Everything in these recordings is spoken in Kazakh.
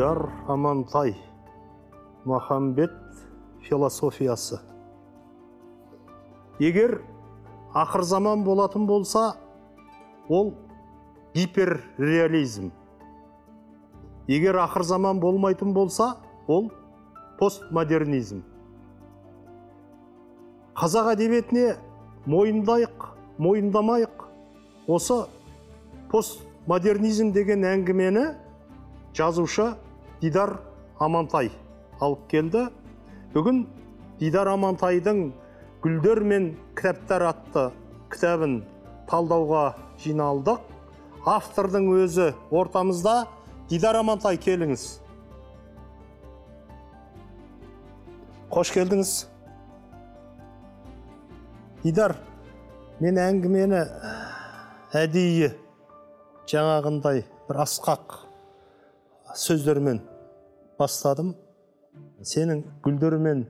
дидар амантай махамбет философиясы. Егер ақыр заман болатын болса ол гиперреализм. Егер ақыр заман болмайтын болса ол постмодернизм. Қазақ әдебиетіне мойындайық мойындамайық осы постмодернизм деген әңгімені жазушы дидар амантай алып келді. Бүгін дидар амантайдың гүлдер мен кітаптар атты кітабын талдауға жиналдық. Автордың өзі ортамызда. Дидар амантай келіңіз. Қош келдіңіз. Дидар мен әңгімені әдейі жаңағындай бір асқақ сөздермен бастадым. Сенің гүлдер мен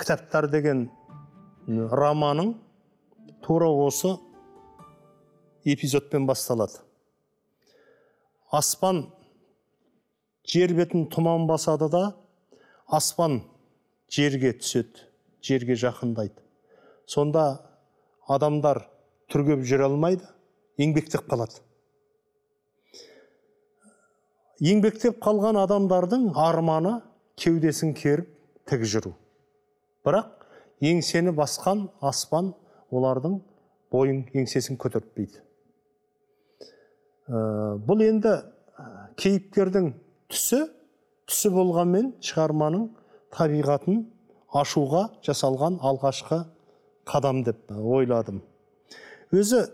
кітаптар деген романың тура осы эпизодпен басталады. Аспан жер бетін тұман басады да аспан жерге түседі жерге жақындайды. Сонда адамдар түргеп жүре алмайды еңбектеп қалады. Еңбектеп қалған адамдардың арманы кеудесін керіп тік жүру. Бірақ еңсені басқан аспан олардың бойын еңсесін көтертпейді ә, бұл енді кейіпкердің түсі түсі болғанмен шығарманың табиғатын ашуға жасалған алғашқы қадам деп ойладым. Өзі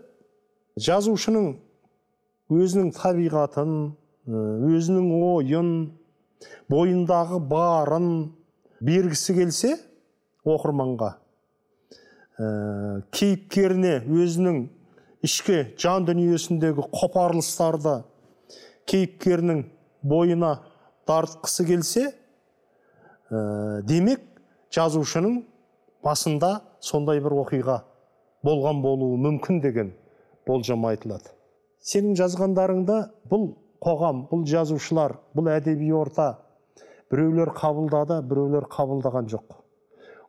жазушының өзінің табиғатын өзінің ойын бойындағы барын бергісі келсе оқырманға ә, кейіпкеріне өзінің ішкі жан дүниесіндегі қопарылыстарды кейіпкерінің бойына дарытқысы келсе ә, демек жазушының басында сондай бір оқиға болған болуы мүмкін деген болжам айтылады. Сенің жазғандарыңда бұл қоғам бұл жазушылар бұл әдеби орта біреулер қабылдады біреулер қабылдаған жоқ.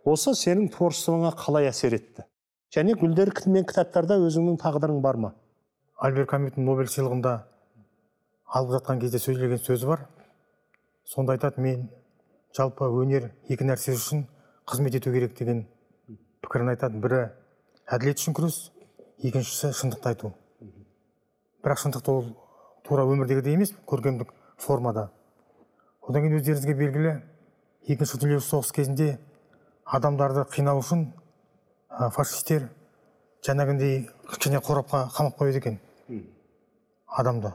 Осы сенің творчествоңа қалай әсер етті? Және гүлдер мен кітаптарда өзіңнің тағдырың бар ма? Альбер камюдің нобель сыйлығында алып жатқан кезде сөйлеген сөзі бар. Сонда айтады мен жалпы өнер екі нәрсе үшін қызмет ету керек деген пікірін айтады. Бірі әділет үшін күрес екіншісі шындықты айту. Бірақ шындықты ол тура өмірдегідей емес көркемдік формада. Одан кейін өздеріңізге белгілі екінші дүниежүзілік соғыс кезінде адамдарды қинау үшін ә, фашистер жаңағындай кішкене қорапқа қамап қояды екен. Адамды.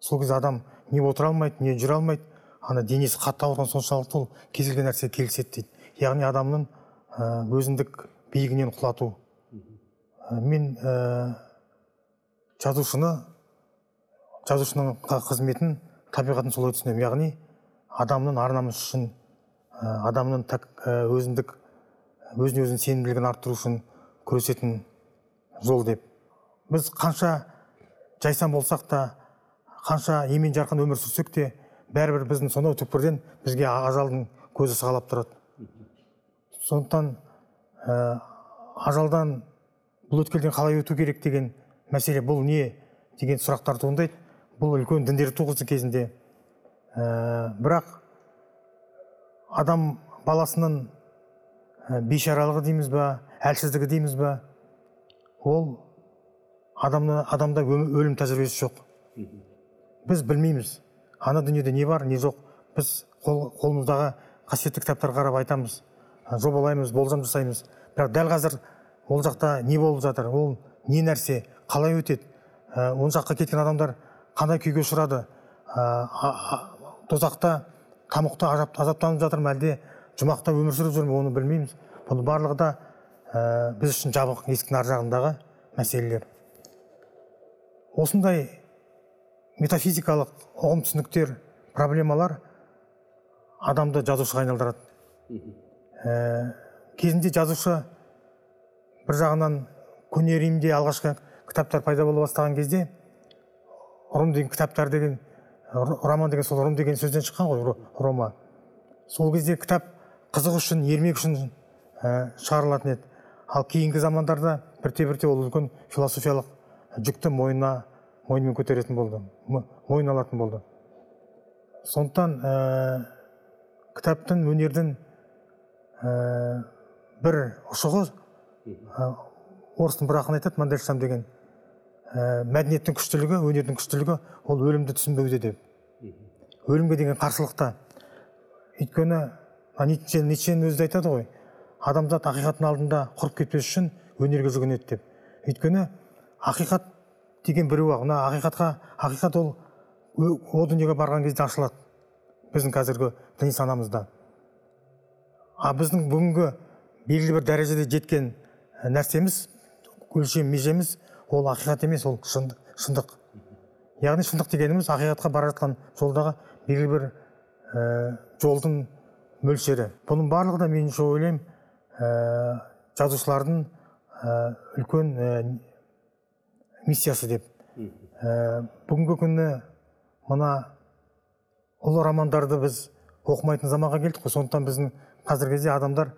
Сол кезде адам не отыра алмайды не жүре алмайды. Ана денесі қатты ауырған соншалықты ол кез келген нәрсеге келіседі дейді. Яғни адамның ә, өзіндік биігінен құлату. Ә, мен ә, жазушыны жазушының қызметін табиғатын солай түсінемін. Яғни адамның ар намысы үшін адамның так, өзіндік өзіне өзінің сенімділігін арттыру үшін күресетін жол деп. Біз қанша жайсаң болсақ та қанша емен жарқын өмір сүрсек те бәрібір біздің сонау түкпірден бізге ажалдың көзі сығалап тұрады. Сондықтан ә, ажалдан бұл өткелден қалай өту керек деген мәселе бұл не деген сұрақтар туындайды бұл үлкен діндер туғызды кезінде ә, бірақ адам баласының ә, бейшаралығы дейміз ба әлсіздігі дейміз ба ол адамны адамда өлім тәжірибесі жоқ. Біз білмейміз ана дүниеде не бар не жоқ. Біз қол, қолымыздағы қасиетті кітаптарға қарап айтамыз жобалаймыз болжам жасаймыз бірақ дәл қазір ол жақта не болып жатыр ол не нәрсе қалай өтеді? Ә, ол жаққа кеткен адамдар қандай күйге ұшырады? Тозақта тамұқта азаптанып жатыр ма әлде? Жұмақта өмір сүріп жүр ме оны білмейміз. Бұның барлығы да ә, біз үшін жабық есіктің ар жағындағы мәселелер. Осындай метафизикалық ұғым түсініктер проблемалар адамды жазушыға айналдырады. Ә, кезінде жазушы бір жағынан көне римде алғашқы кітаптар пайда бола бастаған кезде ұрым деген кітаптар деген ро- роман деген сол рум деген сөзден шыққан ғой ро- рома сол кезде кітап қызық үшін ермек үшін ә, шығарылатын еді. Ал кейінгі замандарда бірте бірте ол үлкен философиялық жүкті мойнына мойнымен көтеретін болды мо- мойнына алатын болды. Сондықтан ә, кітаптың өнердің ә, бір ұшығы ә, орыстың бір ақын айтады мандельштам деген. Ә, мәдениеттің күштілігі өнердің күштілігі ол өлімді түсінбеуде деп. Өлімге деген қарсылықта. Өйткені ницше ницшенің өзі де айтады ғой адамзат ақиқаттың алдында құрып кетпес үшін өнерге жүгінеді деп. Өйткені ақиқат деген біреу ақ мына ақиқатқа ақиқат ол о дүниеге барған кезде ашылады. Біздің қазіргі діни санамызда. А біздің бүгінгі белгілі бір дәрежеде жеткен ә, нәрсеміз өлшем межеміз ол ақиқат емес ол шындық, шындық. Яғни шындық дегеніміз ақиқатқа бара жатқан жолдағы белгілі бір ә, жолдың мөлшері. Бұның барлығы да меніңше ойлаймын ә, жазушылардың ә, үлкен ә, миссиясы деп. Ә, бүгінгі күні мына ұлы романдарды біз оқымайтын заманға келдік қой. Сондықтан біздің қазіргі кезде адамдар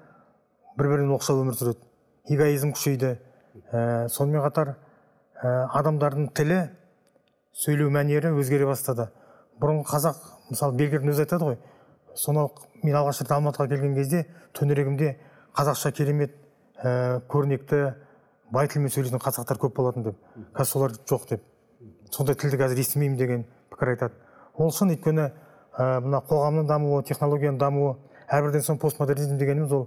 бір бірінен оқшау өмір сүреді. Эгоизм күшейді. Ә, сонымен қатар ә, адамдардың тілі сөйлеу мәнері өзгере бастады. Бұрын қазақ мысалы бельгердің өзі айтады ғой сонау мен алғаш рет алматыға келген кезде төңірегімде қазақша керемет ә, көрнекті бай тілмен сөйлейтін қазақтар көп болатын деп. Қазір солар жоқ деп. Сондай тілді қазір естімеймін деген пікір айтады ол шын өйткені ә, мына қоғамның дамуы технологияның дамуы әрбірден соң постмодернизм дегеніміз ол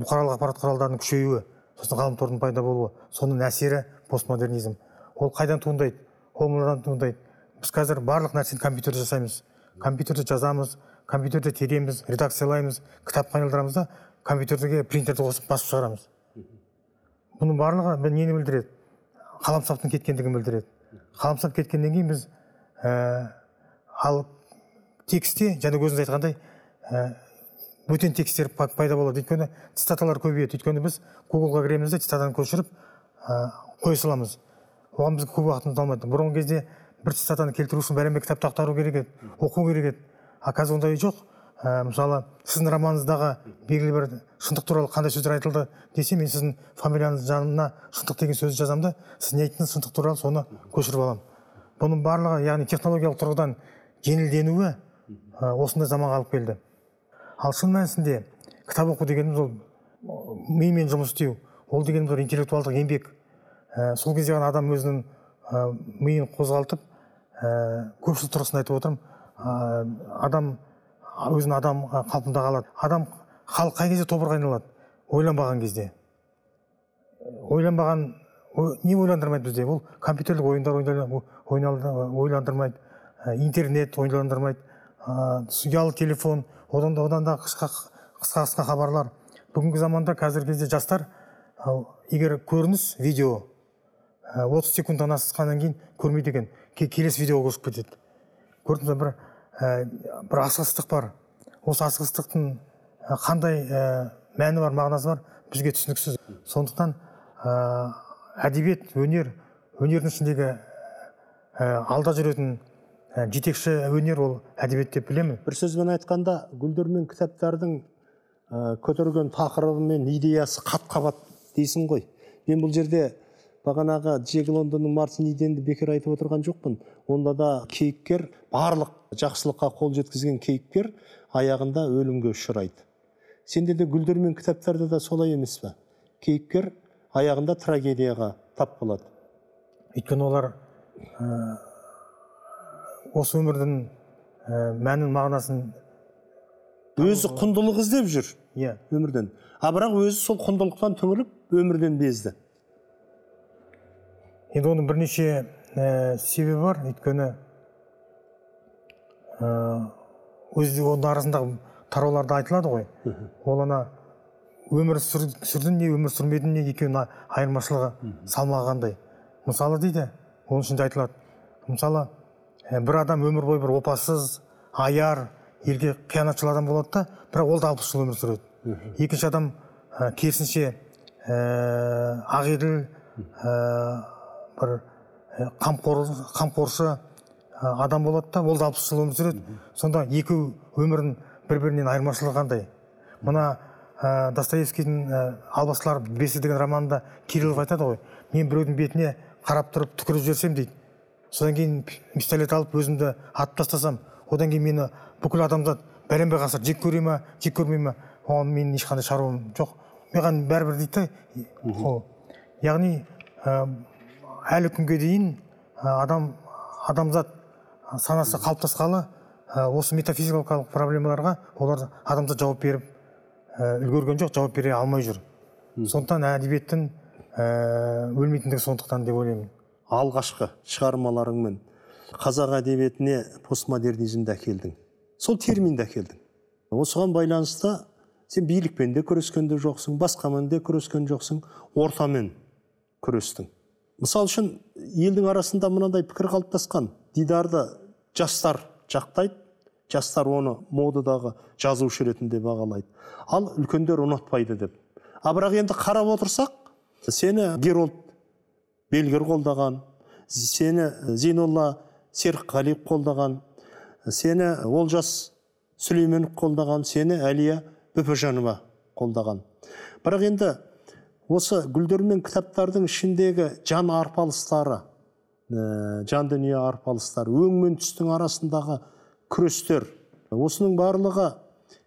бұқаралық ақпарат құралдарының күшеюі сосын ғаламтордың пайда болуы соның әсері постмодернизм. Ол қайдан туындайды? Ол мынадан туындайды? Біз қазір барлық нәрсені компьютерде жасаймыз. Компьютерде жазамыз компьютерде тереміз редакциялаймыз кітапқа айналдырамыз да компьютерге принтерді қосып басып шығарамыз. Бұның барлығы нені білдіреді? Қаламсаптың кеткендігін білдіреді. Қаламсап кеткеннен кейін біз ә, ал текстте жаңа өзіңіз айтқандай ә, бөтен тексттер па- пайда болады. Өйткені цитаталар көбейеді. Өйткені біз гуглға кіреміз де цитатаны көшіріп ә, қоя саламыз. Оған бізге көп уақытымызды алмайды бұрынғы кезде бір цитатаны келтіру үшін бәленбай кітапты ақтару керек еді оқу керек еді. А қазір ондай жоқ. Ә, мысалы сіздің романыңыздағы белгілі бір шындық туралы қандай сөздер айтылды десе мен сіздің фамилияңыздың жанына шындық деген сөзді жазамын да сіз не айттыңыз шындық туралы соны көшіріп аламын бұның барлығы яғни технологиялық тұрғыдан жеңілденуі ә, осындай заманға алып келді. Ал шын мәнісінде кітап оқу дегеніміз ол мимен жұмыс істеу ол дегеніміз ол интеллектуалдық еңбек. Ә, сол кезде ғана адам өзінің ә, миын қозғалтып ә, көпшілік тұрғысында айтып отырмын. Ә, адам өзін адам қалпында қалады. Адам халық қай кезде тобырға айналады? Ойланбаған кезде. Ойланбаған ой- не ойландырмайды бізде? Ол компьютерлік ойындар ойландырмайды. Интернет ойландырмайды. Ә, ұялы телефон одан да одан да қысқа қысқа қысқа хабарлар. Бүгінгі заманда қазіргі кезде жастар егер көрініс видео ә, 30 секундтан асқаннан кейін көрмейді екен Ке- келесі видеоға көшіп кетеді. Көрдіңіз бе бір ә, бір асығыстық бар. Осы асығыстықтың ә, қандай ә, мәні бар мағынасы бар бізге түсініксіз. Сондықтан ә, әдебиет өнер өнердің ішіндегі алда жүретін жетекші өнер ол әдебиет деп білемін. Бір сөзбен айтқанда гүлдер мен кітаптардың ә, көтерген тақырыбы мен идеясы қат қабат дейсің ғой. Мен бұл жерде бағанағы джек лондонның мартин иденді бекер айтып отырған жоқпын. Онда да кейіпкер барлық жақсылыққа қол жеткізген кейіпкер аяғында өлімге ұшырайды. Сенде де гүлдер мен кітаптарда да солай емес па кейіпкер аяғында трагедияға тап болады. Өйткені олар ә, осы өмірдің ә, мәнін мағынасын өзі құндылық іздеп жүр иә. өмірден. А бірақ өзі сол құндылықтан түңіліп өмірден безді. Енді оның бірнеше ә, себебі бар. Өйткені ә, өзі оның арасындағы тарауларда айтылады ғой. Ол ана өмір сүр, сүрдің не өмір сүрмедің не екеуінің айырмашылығы салмағы қандай мысалы дейді оның ішінде айтылады. Мысалы ә, бір адам өмір бойы бір опасыз аяр елге қиянатшыл адам болады да бірақ ол да алпыс жыл өмір сүреді. Екінші адам ә, керісінше ә, ақеділ ә, бір қамқор қамқоршы адам болады да ол да алпыс жыл өмір сүреді. Сонда екі өмірдің бір бірінен айырмашылығы қандай мына ә, достоевскийдің ә, албастылар бесі деген романында кириллов айтады ғой мен біреудің бетіне қарап тұрып түкіріп жіберсем дейді. Содан кейін пистолет алып өзімді атып тастасам одан кейін мені бүкіл адамзат бәленбай ғасыр жек көре ма жек көрмей ма оған менің ешқандай шаруам жоқ. Маған бәрібір дейді да ол яғни ә, әлі күнге дейін адам адамзат санасы қалыптасқалы осы метафизикалық проблемаларға олар адамзат жауап беріп үлгерген жоқ жауап бере алмай жүр. Сондықтан әдебиеттің өлмейтіндігі сондықтан деп ойлаймын. Алғашқы шығармаларыңмен қазақ әдебиетіне постмодернизмді әкелдің. Сол терминді әкелдің. Осыған байланысты сен билікпен де күрескен де жоқсың басқамен де күрескен жоқсың ортамен күрестің. Мысалы үшін елдің арасында мынандай пікір қалыптасқан. Дидарды жастар жақтайды жастар оны модадағы жазушы ретінде бағалайды. Ал үлкендер ұнатпайды деп. А бірақ енді қарап отырсақ сені герольд белгір қолдаған сені зейнолла серікқалиев қолдаған сені олжас сүлейменов қолдаған сені әлия бөпежанова қолдаған. Бірақ енді осы гүлдер мен кітаптардың ішіндегі жан арпалыстары ә, жан дүние арпалыстары өң мен түстің арасындағы күрестер осының барлығы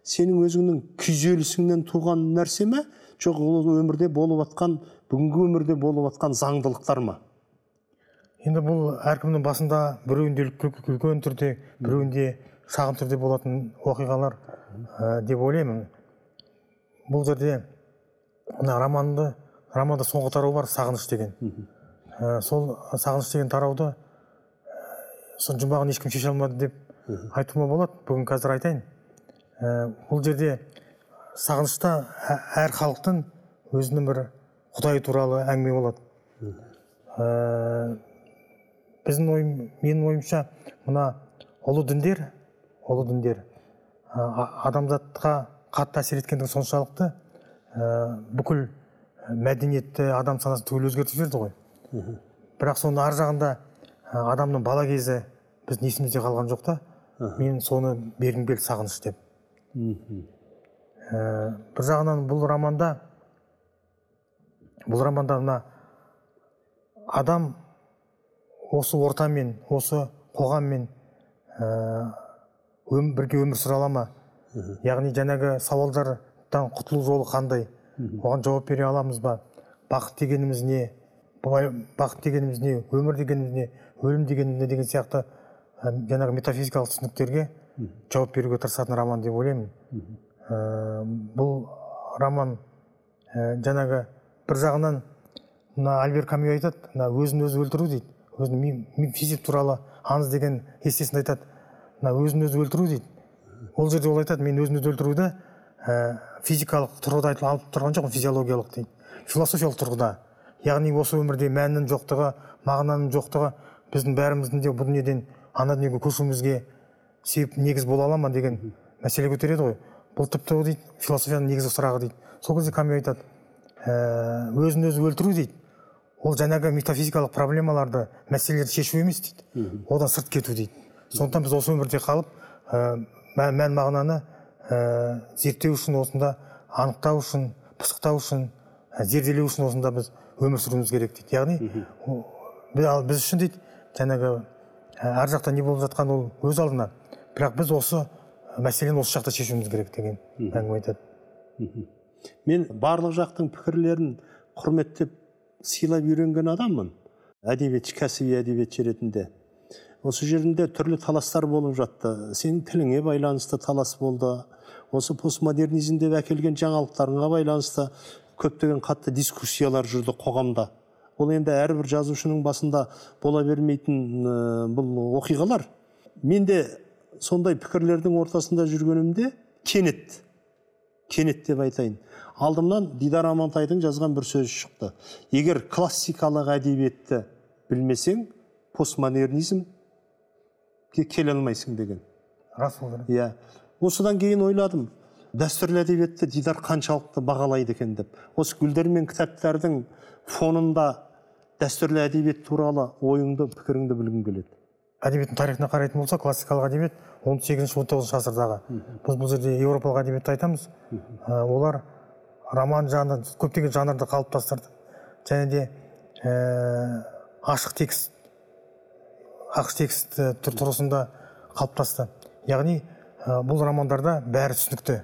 сенің өзіңнің күйзелісіңнен туған нәрсе ме? Жоқ ол өмірде болып жатқан бүгінгі өмірде болып жатқан заңдылықтар ма? Енді бұл әркімнің басында біреуінде үлк- үлкен түрде біреуінде шағын түрде болатын оқиғалар ә, деп ойлаймын. Бұл жерде мына романды романда соңғы тарау бар сағыныш деген. Ә, сол сағыныш деген тарауды ә, сол жұмбағын ешкім шеше алмады деп айтуға болады. Бүгін қазір айтайын. Ә, бұл жерде сағынышта ә- әр халықтың өзінің бір құдай туралы әңгіме болады. Ә, біздің ойым менің ойымша мына ұлы діндер ұлы діндер а- адамзатқа қатты әсер еткендігі соншалықты ә, бүкіл мәдениетті адам санасын түгел өзгертіп жіберді ғой. Бірақ соның ар жағында ә, адамның бала кезі біздің есімізде қалған жоқ та. Мен соны бергім келді сағыныш деп. Ә, бір жағынан бұл романда бұл романда мына адам осы ортамен осы қоғаммен ә, өм, бірге өмір сүре ала ма? Яғни жаңағы сауалдардан құтылу жолы қандай? Оған жауап бере аламыз ба? Бақыт дегеніміз не? Бақыт дегеніміз не? Өмір дегеніміз не? Өлім дегеніміз не деген сияқты жаңағы метафизикалық түсініктерге жауап беруге тырысатын роман деп ойлаймын. Ә, бұл роман ә, жаңағы бір жағынан мына альбер камю айтады мына өзін өзі өлтіру дейді өзін физик туралы аңыз деген эссесінде айтады мына өзін өзі өлтіру дейді. Ол жерде ол айтады мен өзін өзі өлтіруді ә, физикалық тұрғыда алып тұрған жоқпын физиологиялық дейді. Философиялық тұрғыда. Яғни осы өмірде мәннің жоқтығы мағынаның жоқтығы біздің бәріміздің де бұл дүниеден ана дүниеге көшуімізге себеп негіз бола ала ма деген мәселе көтереді ғой. Бұл тіпті дейді философияның негізгі сұрағы дейді. Сол кезде камю айтады ә, өзін өзі өлтіру дейді. Ол жаңағы метафизикалық проблемаларды мәселелерді шешу емес дейді. Одан сырт кету дейді. Сондықтан біз осы өмірде қалып ә, мән мағынаны ә, зерттеу үшін осында анықтау үшін пысықтау үшін ә, зерделеу үшін осында біз өмір сүруіміз керек дейді. Яғни ал біз үшін дейді жаңағы ә, ар жақта не болып жатқан ол өз алдына. Бірақ біз осы мәселені осы жақта шешуіміз керек деген әңгіме айтады. Мен барлық жақтың пікірлерін құрметтеп сыйлап үйренген адаммын. Әдебиетші кәсіби әдебиетші ретінде осы жерінде түрлі таластар болып жатты. Сенің тіліңе байланысты талас болды. Осы постмодернизм деп әкелген жаңалықтарыңа байланысты көптеген қатты дискуссиялар жүрді қоғамда. Ол енді әрбір жазушының басында бола бермейтін ә, бұл оқиғалар. Мен де сондай пікірлердің ортасында жүргенімде кенет кенет деп айтайын. Алдымнан дидар амантайдың жазған бір сөзі шықты. Егер классикалық әдебиетті білмесең постмодернизмге келе алмайсың деген. Рас ол иә. Осыдан кейін ойладым дәстүрлі әдебиетті дидар қаншалықты бағалайды екен деп. Осы гүлдер мен кітаптардың фонында дәстүрлі әдебиет туралы ойыңды пікіріңді білгім келеді. Әдебиеттің тарихына қарайтын болсақ классикалық әдебиет 18 сегізінші он тоғызыншы ғасырдағы. Біз бұл жерде еуропалық әдебиетті айтамыз. Ә, олар роман жанры көптеген жанрды қалыптастырды. Және де ә, ашық текст ашық текст ә, тұрғысында қалыптасты. Яғни ә, бұл романдарда бәрі түсінікті.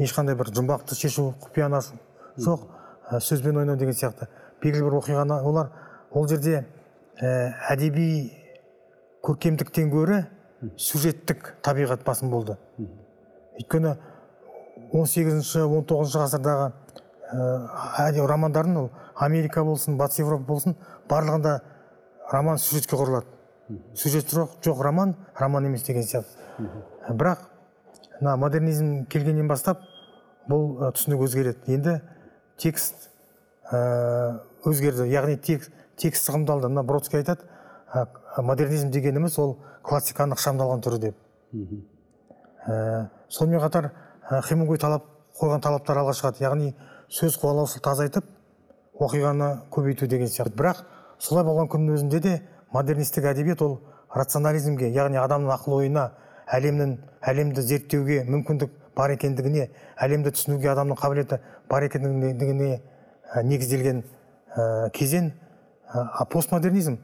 Ешқандай бір жұмбақты шешу құпияны ашу жоқ. Ә, сөзбен ойнау деген сияқты. Белгілі бір оқиғаны олар ол жерде ә, әдеби көркемдіктен гөрі сюжеттік табиғат басым болды. Өйткені 18 сегізінші он тоғызыншы ғасырдағы ә, романдардың ол америка болсын батыс европа болсын барлығында роман сюжетке құрылады. Сюжет жоқ, жоқ роман роман емес деген сияқты. Бірақ мына модернизм келгеннен бастап бұл ә, түсінік өзгереді. Енді текст ә, өзгерді. Яғни текст, текст сығымдалды. Мына бродский айтады ә, модернизм дегеніміз ол классиканың ықшамдалған түрі деп. Ә, сонымен қатар ә, хемингуэй талап қойған талаптар алға шығады. Яғни сөз қуалаушылықты азайтып оқиғаны көбейту деген сияқты. Бірақ солай болған күннің өзінде де модернистік әдебиет ол рационализмге яғни адамның ақыл ойына әлемнің әлемді зерттеуге мүмкіндік бар екендігіне әлемді түсінуге адамның қабілеті бар екендігіне негізделген ә, кезең а постмодернизм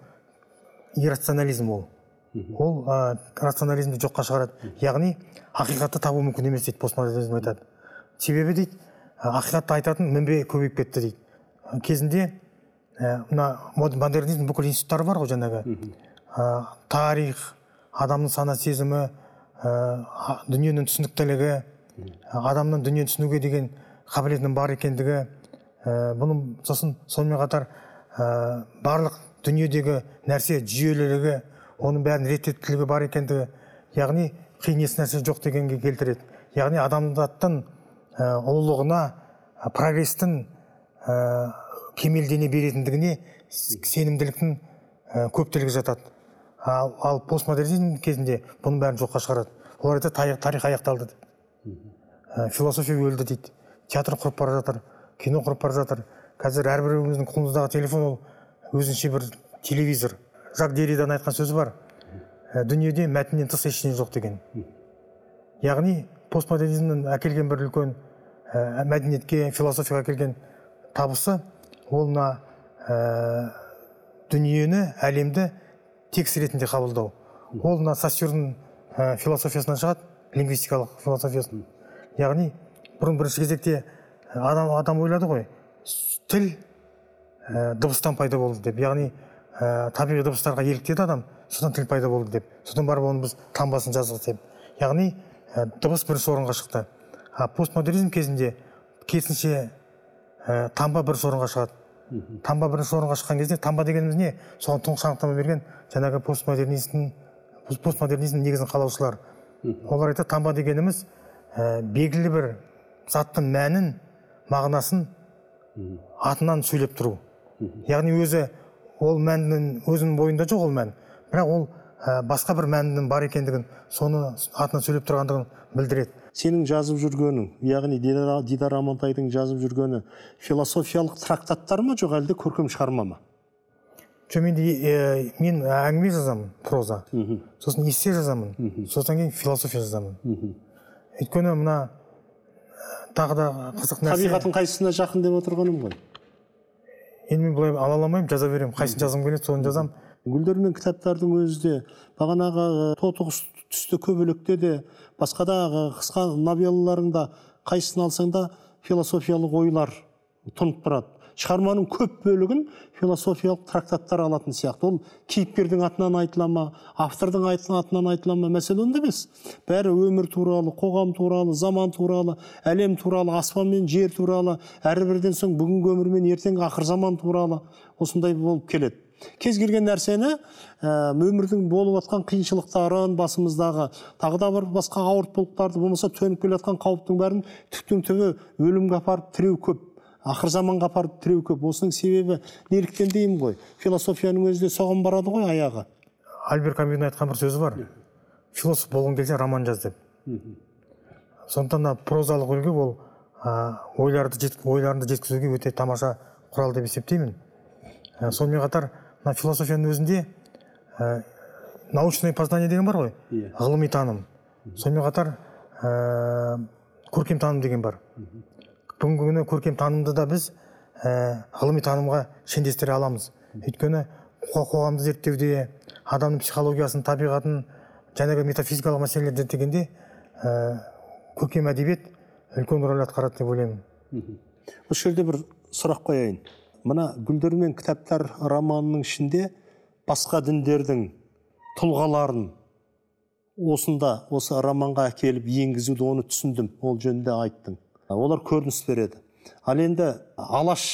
иррационализм ол. Ол ә, рационализмді жоққа шығарады. Яғни ақиқатты табу мүмкін емес дейді постмодернизм айтады. Себебі дейді ақиқатты айтатын мінбе көбейіп кетті дейді. Кезінде мына модернизм бүкіл институттары бар ғой жаңағы. Ә, тарих адамның сана сезімі ә, дүниенің түсініктілігі адамның дүниені түсінуге деген қабілетінің бар екендігі ә, бұның сосын сонымен қатар ә, барлық дүниедегі нәрсе жүйелілігі оның бәрін реттейтілігі бар екендігі яғни қиын еш нәрсе жоқ дегенге келтіреді. Яғни адамзаттың ә, ұлылығына прогрестің ә, кемелдене беретіндігіне сенімділіктің ә, көптілігі жатады. Ал, ал постмодернизм кезінде бұның бәрін жоққа шығарады. Олар айтады тарих, тарих аяқталды дейді ә, философия өлді дейді. Театр құрып бара жатыр кино құрып бара жатыр. Қазір әрбіреуіміздің қолымыздағы телефон ол өзінше бір телевизор. Жак дериданың айтқан сөзі бар. Ә, дүниеде мәтіннен тыс ештеңе жоқ деген. Яғни постмодернизмнің әкелген бір үлкен ә, мәдениетке философияға әкелген табысы ол мына ә, дүниені әлемді текст ретінде қабылдау. Ол мына сассюрдің ә, философиясынан шығады лингвистикалық философиясын яғни бұрын бірінші кезекте адам адам ойлады ғой тіл ә, дыбыстан пайда болды деп. Яғни ә, табиғи дыбыстарға еліктеді адам содан тіл пайда болды деп. Содан барып оны біз таңбасын жаздық деп. Яғни ә, дыбыс бірінші орынға шықты. А постмодернизм кезінде керісінше ә, таңба бірінші орынға шығады. Таңба бірінші орынға шыққан кезде таңба дегеніміз не? Соған тұңғыш анықтама берген жаңағы постмодернизмнің постмодернизмнің негізін қалаушылар. Олар айтады таңба дегеніміз ә, белгілі бір заттың мәнін мағынасын атынан сөйлеп тұру. Яғни өзі ол мәннің өзінің бойында жоқ ол мән. Бірақ ол ә, басқа бір мәнінің бар екендігін соны атынан сөйлеп тұрғандығын білдіреді. Сенің жазып жүргенің яғни дидар, дидар амантайдың жазып жүргені философиялық трактаттар ма жоқ әлде көркем шығарма ма? Жоқ мен, ә, мен әңгіме жазамын проза. Сосын эссе жазамын. Содан кейін философия жазамын. Өйткені мына тағы да қызық нәрсе табиғаттың қайсысына жақын деп отырғаным ғой. Енді мен былай ала алмаймын жаза беремін. Қайсысын жазғым келеді соны жазамын гүлдер мен кітаптардың өзі де бағанағы тотықұс түсті көбелекте де басқа да қысқа новеллаларыңда қайсысын алсаң да философиялық ойлар тұнып тұрады. Шығарманың көп бөлігін философиялық трактаттар алатын сияқты. Ол кейіпкердің атынан айтыла ма автордың атынан айтыла ма мәселе онда емес. Бәрі өмір туралы қоғам туралы заман туралы әлем туралы аспан мен жер туралы әрбірден соң бүгінгі өмір мен ертеңгі ақыр заман туралы осындай болып келеді. Кез келген нәрсені ә, өмірдің болып жатқан қиыншылықтарын басымыздағы тағы да бір басқа ауыртпалықтарды болмаса төніп келе жатқан қауіптің бәрін түптің түбі өлімге апарып тіреу көп ақыр заманға апарып тіреу көп. Осының себебі неліктен деймін ғой? Философияның өзі де соған барады ғой аяғы. Альбер камюдің айтқан бір сөзі бар. Философ болғың келсе роман жаз деп. Сондықтан мына прозалық үлгі ол ойларды ойларыңды жеткізуге өте тамаша құрал деп есептеймін. Сонымен қатар мына философияның өзінде ә, научное познание деген бар ғой. Иә. ғылыми таным. Сонымен қатар ә, көркем таным деген бар. Бүгінгі күні көркем танымды да біз ә, ғылыми танымға шендестіре аламыз. Өйткені қо- қоғамды зерттеуде адамның психологиясын табиғатын жаңағы метафизикалық мәселелерді зерттегенде ә, көркем әдебиет үлкен рөл атқарады деп ойлаймын. Осы жерде бір сұрақ қояйын. Мына гүлдер мен кітаптар романының ішінде басқа діндердің тұлғаларын осында осы романға әкеліп енгізуді оны түсіндім ол жөнінде айттың олар көрініс береді. Ал енді алаш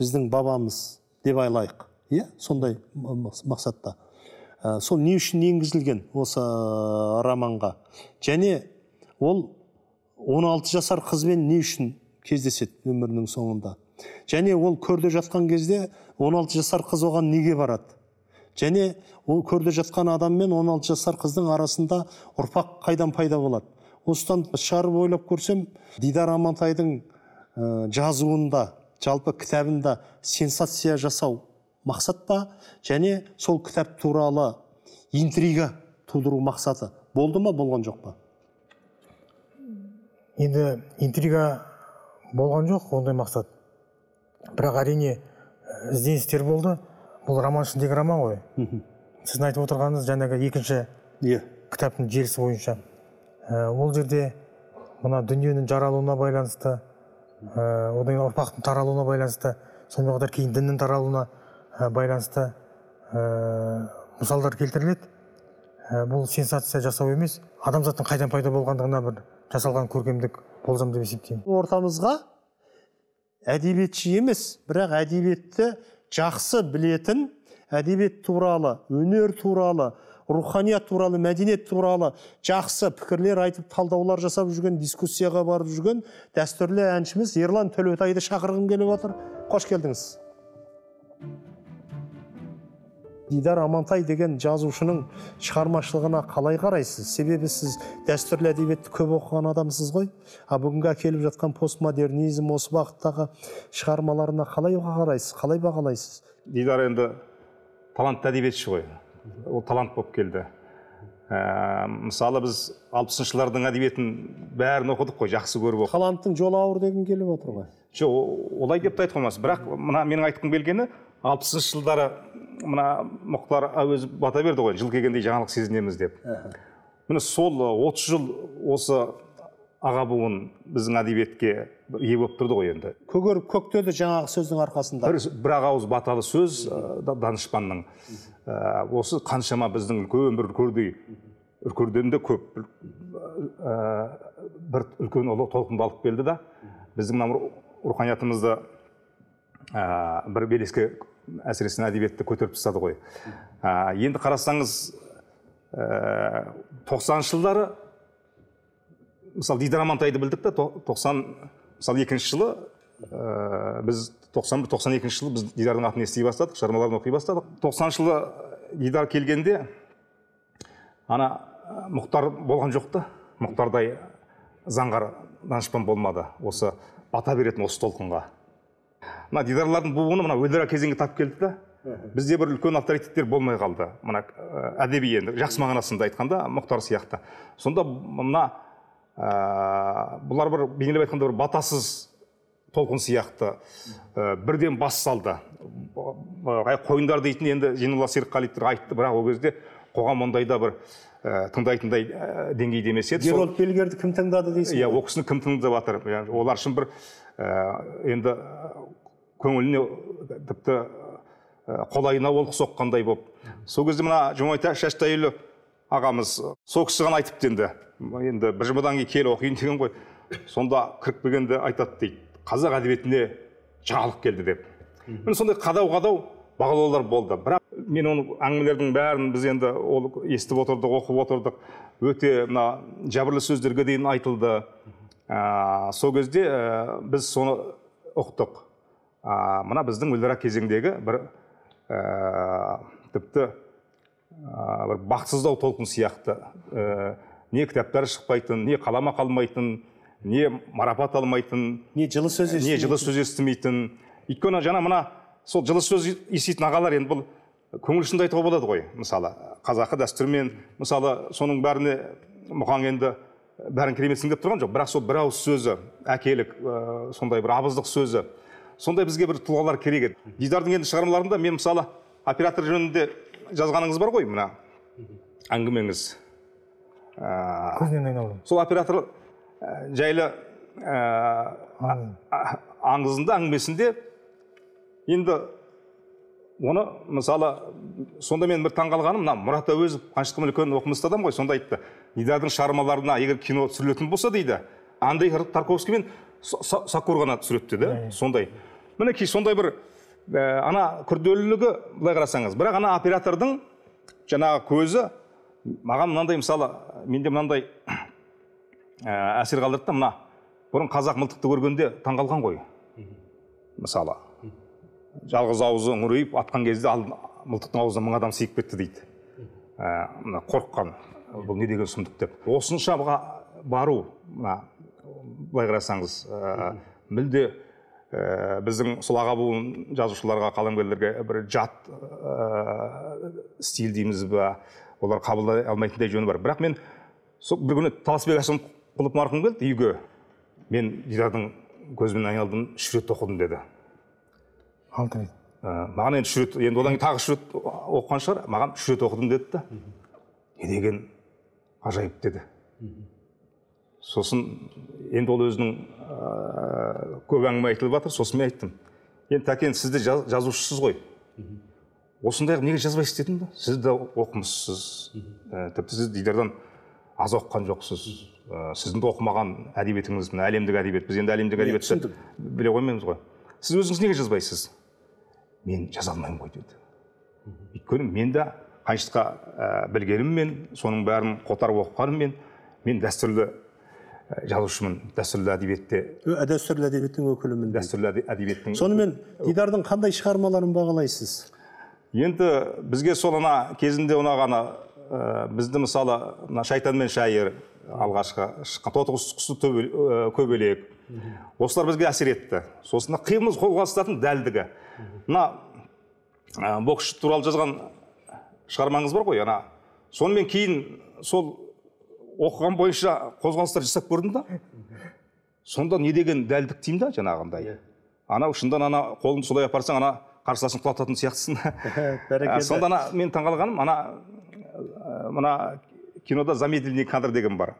біздің бабамыз деп алайық иә сондай мақсатта. Ә, сол не үшін енгізілген осы ә, романға? Және ол 16 жасар қызбен не үшін кездеседі өмірінің соңында? Және ол көрде жатқан кезде 16 жасар қыз оған неге барады? Және ол көрде жатқан адам мен 16 жасар қыздың арасында ұрпақ қайдан пайда болады? Осыдан шығарып ойлап көрсем дидар амантайдың ә, жазуында жалпы кітабында сенсация жасау мақсат па? Және сол кітап туралы интрига тудыру мақсаты болды ма болған жоқ па? Енді интрига болған жоқ ондай мақсат бірақ әрине ә, ізденістер болды. Бұл роман ішіндегі роман ғой. Сіздің айтып отырғаныңыз жаңағы екінші иә. кітаптың желісі бойынша. Ә, ол жерде мына дүниенің жаралуына байланысты ә, одан кейін ұрпақтың таралуына байланысты сонымен қатар кейін діннің таралуына ә, байланысты ә, мысалдар келтіріледі. Ә, бұл сенсация жасау емес адамзаттың қайдан пайда болғандығына бір жасалған көркемдік болжам деп есептеймін. Ортамызға әдебиетші емес бірақ әдебиетті жақсы білетін әдебиет туралы өнер туралы руханият туралы мәдениет туралы жақсы пікірлер айтып талдаулар жасап жүрген дискуссияға барып жүрген дәстүрлі әншіміз ерлан төлеутайды шақырғым келіп отыр. Қош келдіңіз. Дидар амантай деген жазушының шығармашылығына қалай қарайсыз? Себебі сіз дәстүрлі әдебиетті көп оқыған адамсыз ғой. А бүгінгі әкеліп жатқан постмодернизм осы бағыттағы шығармаларына қалай қарайсыз? Қалай бағалайсыз? Дидар енді талантты әдебиетші ғой. Ол талант болып келді. Ә, мысалы біз алпысыншы жылдардың әдебиетін бәрін оқыдық қой жақсы көріп оқыдық. Таланттың жолы ауыр дегім келіп отыр ғой. Жоқ олай деп те айтуға болмас. Бірақ мына менің айтқым келгені алпысыншы жылдары мына мұхтар әуезов бата берді ғой жыл келгендей жаңалық сезінеміз деп. Міне сол отыз жыл осы аға буын біздің әдебиетке ие болып тұрды ғой енді. Көгеріп көктеді жаңағы сөздің арқасында. Бір, бір ақ ауыз баталы сөз ә, да- данышпанның. Ә, осы қаншама біздің үлкен бір үркердей үркерден де көп ә, бір үлкен ұлы толқынды алып келді да. Біздің мына ру- руханиятымызды ә, бір белеске әсіресе әдебиетті көтеріп тастады ғой. Ә, енді қарасаңыз ә, тоқсаныншы жылдары мысалы дидар амантайды білдік та то- тоқсан мысалы екінші жылы ә, біз 91 тоқсан екінші жылы біз дидардың атын ести бастадық шығармаларын оқи бастадық. Тоқсаныншы жылы дидар келгенде ана мұхтар болған жоқ та. Мұхтардай заңғар данышпан болмады осы бата беретін осы толқынға. Мына дидарлардың буыны мына өліра кезеңге тап келді да бізде бір үлкен авторитеттер болмай қалды. Мына ә, әдеби енді жақсы мағынасында айтқанда мұхтар сияқты. Сонда мына ә, бұлар бір бейнелеп айтқанда бір батасыз толқын сияқты ә, бірден бас салды. Қойындар дейтін енді зейнолла серікқалиевтер айтты бірақ ол кезде қоғам ондайда бір ә, тыңдайтындай ә, деңгейде емес еді. Герольд бельгерді кім тыңдады дейсің? Иә ол кісіні кім тыңдап жатыр олар үшін бір ә, енді көңіліне тіпті қолайына олқы соққандай болып сол кезде мына жұмабай шаштайұлы ағамыз сол кісі ғана айтыпты енді. Енді бір жұмадан кейін кел оқиын деген ғой. Сонда кіріп келгенде айтады дейді қазақ әдебиетіне жаңалық келді деп. Міне сондай қадау қадау бағалаулар болды. Бірақ мен оның әңгімелердің бәрін біз енді ол естіп отырдық оқып отырдық. Өте мына жәбірлі сөздерге дейін айтылды. Ә, сол кезде ә, біз соны ұқтық. Ә, мына біздің өліра кезеңдегі бір ә, тіпті ә, бір бақытсыздау толқын сияқты. Ә, не кітаптар шықпайтын не қалама қалмайтын не марапат алмайтын не жылы сөз не жылы сөз естімейтін. Өйткені жаңа мына сол жылы сөз еститін ағалар енді бұл көңіл ұшында айтуға болады ғой мысалы. Қазақы дәстүрмен мысалы соның бәріне мұқаң енді бәрін кереметсің деп тұрған жоқ. Бірақ сол бір ауыз сөзі әкелік ә, сондай бір абыздық сөзі сондай бізге бір тұлғалар керек еді. Дидардың енді шығармаларында мен мысалы оператор жөнінде жазғаныңыз бар ғой мына. Әңгімеңіз. Ә, көзінен айналдым сол оператор ә, жайлы ә, аңызында әңгімесінде енді оны мысалы сонда мен бір таңқалғаным мына мұрат әуезов қаншықтың үлкен оқымысты адам ғой сонда айтты. Дидардың шығармаларына егер кино түсірілетін болса дейді андрей тарковский мен Са- Са- сакур ғана түсіреді деді сондай. Мінекей сондай бір ә, ана күрделілігі былай қарасаңыз. Бірақ ана оператордың жаңағы көзі маған мынандай мысалы менде мынандай ә, әсер қалдырды да мына бұрын қазақ мылтықты көргенде таңқалған ғой. Мысалы жалғыз аузы үңірейіп атқан кезде мылтықтың аузына мың адам сыйып кетті дейді. Ә, мына қорыққан бұл не деген сұмдық деп. Осыншаға бару мына былай қарасаңыз ә, мүлде ә, біздің сол аға буын жазушыларға қаламгерлерге бір жат ә, стиль дейміз ба олар қабылдай алмайтындай жөні бар. Бірақ мен сол бір күні таласбек әшімқұлов марқұм келді үйге. Мен дидардың көзімен айналдым үш рет оқыдым деді. Алты рет Ә, маған енді үш рет енді одан кейін тағы үш рет оқыған шығар. Маған үш рет оқыдым деді да. Не деген ғажайып деді. Сосын енді ол өзінің ә, көп әңгіме айтылып жатыр сосын мен айттым. Енді тәкен сіз де жаз- жазушысыз ғой. Осындай неге жазбайсыз дедім да? Сіз де оқымыссыз ә, тіпті сіз дидардан аз оқыған жоқсыз. Ә, сіздің де оқымаған әдебиетіңіз мына әлемдік әдебиет біз енді әлемдік әдебиетті түсіндім. біле қоймаймыз ғой. Сіз өзіңіз неге жазбайсыз? Мен жаза алмаймын ғой деді. Өйткені мен де қаншыққа ә, білгеніммен соның бәрін қотарып оқығаныммен мен дәстүрлі жазушымын. Дәстүрлі әдебиетте. Дәстүрлі әдебиеттің өкілімін дәстүрлі әде- әдебиеттің сонымен дидардың қандай шығармаларын бағалайсыз? Енді бізге сол ана кезінде ұнаған ә, бізді мысалы мына шайтан мен шайыр алғашқы шыққан тоты құсы көбелек осылар бізге әсер етті. Сосын қимыл қозғалыстардың дәлдігі. Мына ә, боксшы туралы жазған шығармаңыз бар ғой ана. Сонымен кейін сол оқыған бойынша қозғалыстар жасап көрдім да? Сонда не деген дәлдік деймін да жаңағындай анау шындан ана қолыңды солай апарсаң ана қарсыласын құлататын сияқтысың бәрекелді. Сонда ана мен таңғалғаным ана ә, мына кинода замедленный кадр деген бар.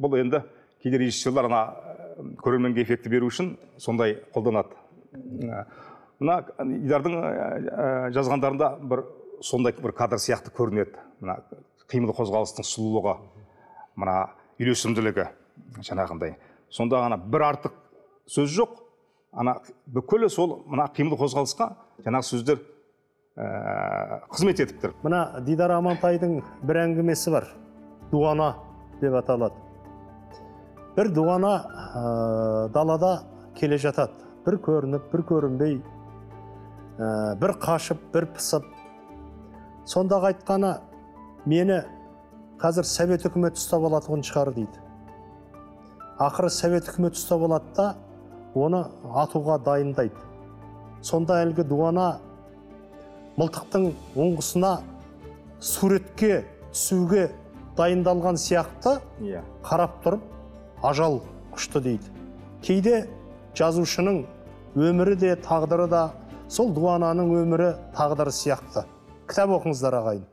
Бұл енді кейде режиссерлар ана ә, көрерменге эффекті беру үшін сондай қолданады. Ә, мына идардың ә, жазғандарында бір сондай бір кадр сияқты көрінеді. Мына қимыл қозғалыстың сұлулығы. Мына үйлесімділігі жаңағындай. Сонда ана бір артық сөз жоқ. Ана бүкілі сол мына қимыл қозғалысқа жаңағы сөздер ә, қызмет етіп тұр. Мына дидар амантайдың бір әңгімесі бар. Дуана деп аталады. Бір дуана ә, далада келе жатады. Бір көрініп бір көрінбей ә, бір қашып бір пысып. Сондағы айтқаны мені қазір совет үкіметі ұстап алатын шығар дейді. Ақыры совет үкіметі ұстап алады да оны атуға дайындайды. Сонда әлгі дуана мылтықтың ұңғысына суретке түсуге дайындалған сияқты иә. қарап тұрып ажал құшты дейді. Кейде жазушының өмірі де тағдыры да сол дуананың өмірі тағдыры сияқты. Кітап оқыңыздар ағайын.